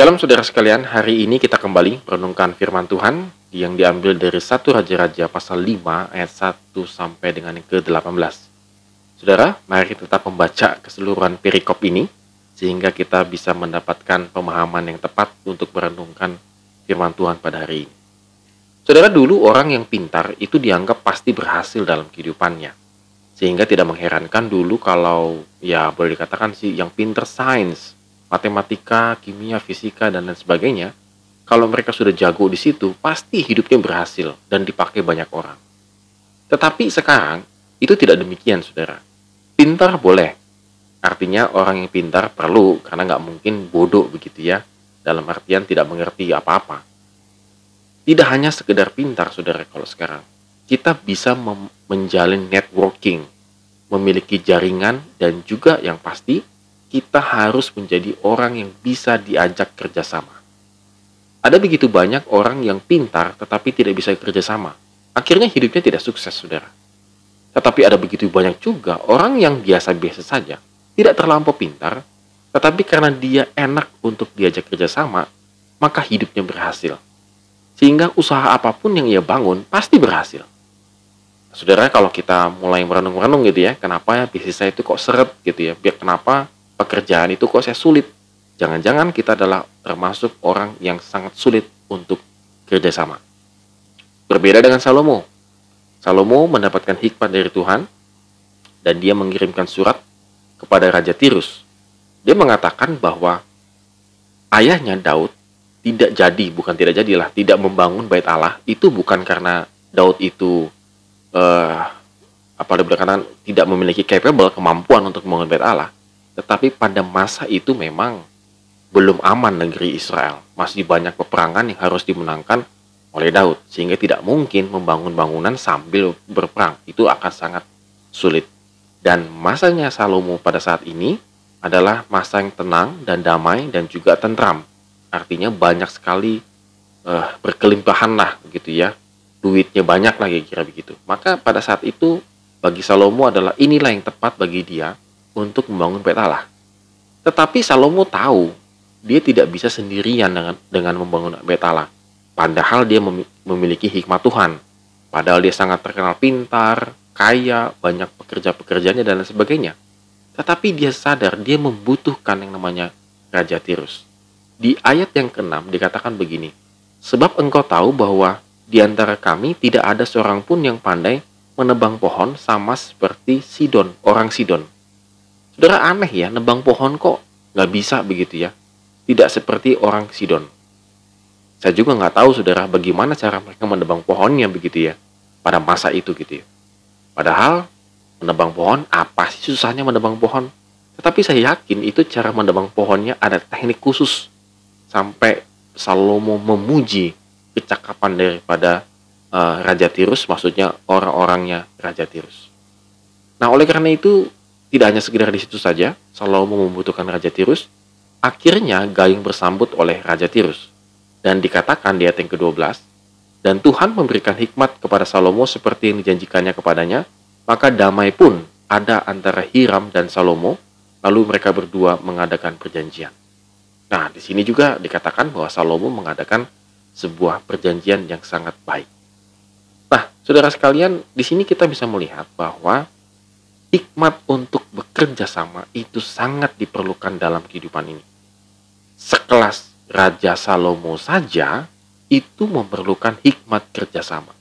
Shalom saudara sekalian, hari ini kita kembali merenungkan firman Tuhan yang diambil dari satu Raja-Raja pasal 5 ayat 1 sampai dengan yang ke-18. Saudara, mari tetap membaca keseluruhan perikop ini sehingga kita bisa mendapatkan pemahaman yang tepat untuk merenungkan firman Tuhan pada hari ini. Saudara, dulu orang yang pintar itu dianggap pasti berhasil dalam kehidupannya. Sehingga tidak mengherankan dulu kalau ya boleh dikatakan sih yang pintar sains, matematika, kimia, fisika, dan lain sebagainya, kalau mereka sudah jago di situ, pasti hidupnya berhasil dan dipakai banyak orang. Tetapi sekarang, itu tidak demikian, saudara. Pintar boleh. Artinya orang yang pintar perlu, karena nggak mungkin bodoh begitu ya, dalam artian tidak mengerti apa-apa. Tidak hanya sekedar pintar, saudara, kalau sekarang. Kita bisa menjalin networking, memiliki jaringan, dan juga yang pasti kita harus menjadi orang yang bisa diajak kerjasama. Ada begitu banyak orang yang pintar tetapi tidak bisa kerjasama. Akhirnya hidupnya tidak sukses, saudara. Tetapi ada begitu banyak juga orang yang biasa-biasa saja, tidak terlampau pintar, tetapi karena dia enak untuk diajak kerjasama, maka hidupnya berhasil. Sehingga usaha apa pun yang ia bangun pasti berhasil. Saudara, kalau kita mulai merenung-renung gitu ya, kenapa ya bisnis saya itu kok seret gitu ya, biar kenapa pekerjaan itu kok saya sulit. Jangan-jangan kita adalah termasuk orang yang sangat sulit untuk kerjasama. Berbeda dengan Salomo. Salomo mendapatkan hikmat dari Tuhan dan dia mengirimkan surat kepada Raja Tirus. Dia mengatakan bahwa ayahnya Daud tidak jadi, bukan tidak jadilah, tidak membangun bait Allah itu bukan karena Daud itu uh, apa tidak memiliki capable kemampuan untuk membangun bait Allah, tetapi pada masa itu memang belum aman negeri Israel. Masih banyak peperangan yang harus dimenangkan oleh Daud. Sehingga tidak mungkin membangun bangunan sambil berperang. Itu akan sangat sulit. Dan masanya Salomo pada saat ini adalah masa yang tenang dan damai dan juga tentram. Artinya banyak sekali uh, berkelimpahan lah gitu ya. Duitnya banyak lagi kira begitu. Maka pada saat itu bagi Salomo adalah inilah yang tepat bagi dia untuk membangun Allah. Tetapi Salomo tahu dia tidak bisa sendirian dengan dengan membangun Allah. Padahal dia memiliki hikmat Tuhan. Padahal dia sangat terkenal pintar, kaya, banyak pekerja-pekerjaannya dan lain sebagainya. Tetapi dia sadar dia membutuhkan yang namanya Raja Tirus. Di ayat yang keenam dikatakan begini, Sebab engkau tahu bahwa di antara kami tidak ada seorang pun yang pandai menebang pohon sama seperti Sidon, orang Sidon Saudara aneh ya, nebang pohon kok nggak bisa begitu ya. Tidak seperti orang Sidon. Saya juga nggak tahu saudara bagaimana cara mereka menebang pohonnya begitu ya. Pada masa itu gitu ya. Padahal menebang pohon, apa sih susahnya menebang pohon? Tetapi saya yakin itu cara menebang pohonnya ada teknik khusus. Sampai Salomo memuji kecakapan daripada uh, Raja Tirus, maksudnya orang-orangnya Raja Tirus. Nah, oleh karena itu tidak hanya sekedar di situ saja, Salomo membutuhkan Raja Tirus. Akhirnya Gayung bersambut oleh Raja Tirus. Dan dikatakan di ayat yang ke-12, dan Tuhan memberikan hikmat kepada Salomo seperti yang dijanjikannya kepadanya, maka damai pun ada antara Hiram dan Salomo, lalu mereka berdua mengadakan perjanjian. Nah, di sini juga dikatakan bahwa Salomo mengadakan sebuah perjanjian yang sangat baik. Nah, saudara sekalian, di sini kita bisa melihat bahwa hikmat untuk bekerja sama itu sangat diperlukan dalam kehidupan ini. Sekelas Raja Salomo saja itu memerlukan hikmat kerjasama.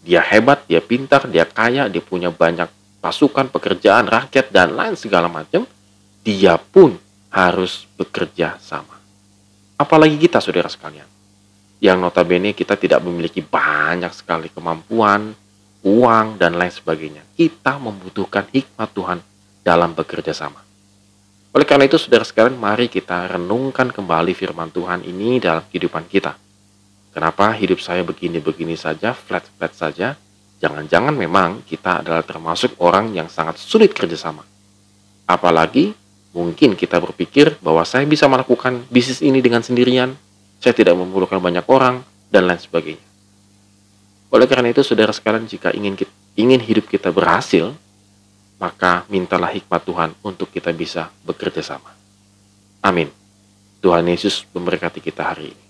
Dia hebat, dia pintar, dia kaya, dia punya banyak pasukan, pekerjaan, rakyat, dan lain segala macam. Dia pun harus bekerja sama. Apalagi kita, saudara sekalian. Yang notabene kita tidak memiliki banyak sekali kemampuan, uang, dan lain sebagainya. Kita membutuhkan hikmat Tuhan dalam bekerja sama. Oleh karena itu, saudara sekalian, mari kita renungkan kembali firman Tuhan ini dalam kehidupan kita. Kenapa hidup saya begini-begini saja, flat-flat saja? Jangan-jangan memang kita adalah termasuk orang yang sangat sulit kerjasama. Apalagi mungkin kita berpikir bahwa saya bisa melakukan bisnis ini dengan sendirian, saya tidak memerlukan banyak orang, dan lain sebagainya. Oleh karena itu, saudara sekalian, jika ingin ingin hidup kita berhasil, maka mintalah hikmat Tuhan untuk kita bisa bekerja sama. Amin. Tuhan Yesus memberkati kita hari ini.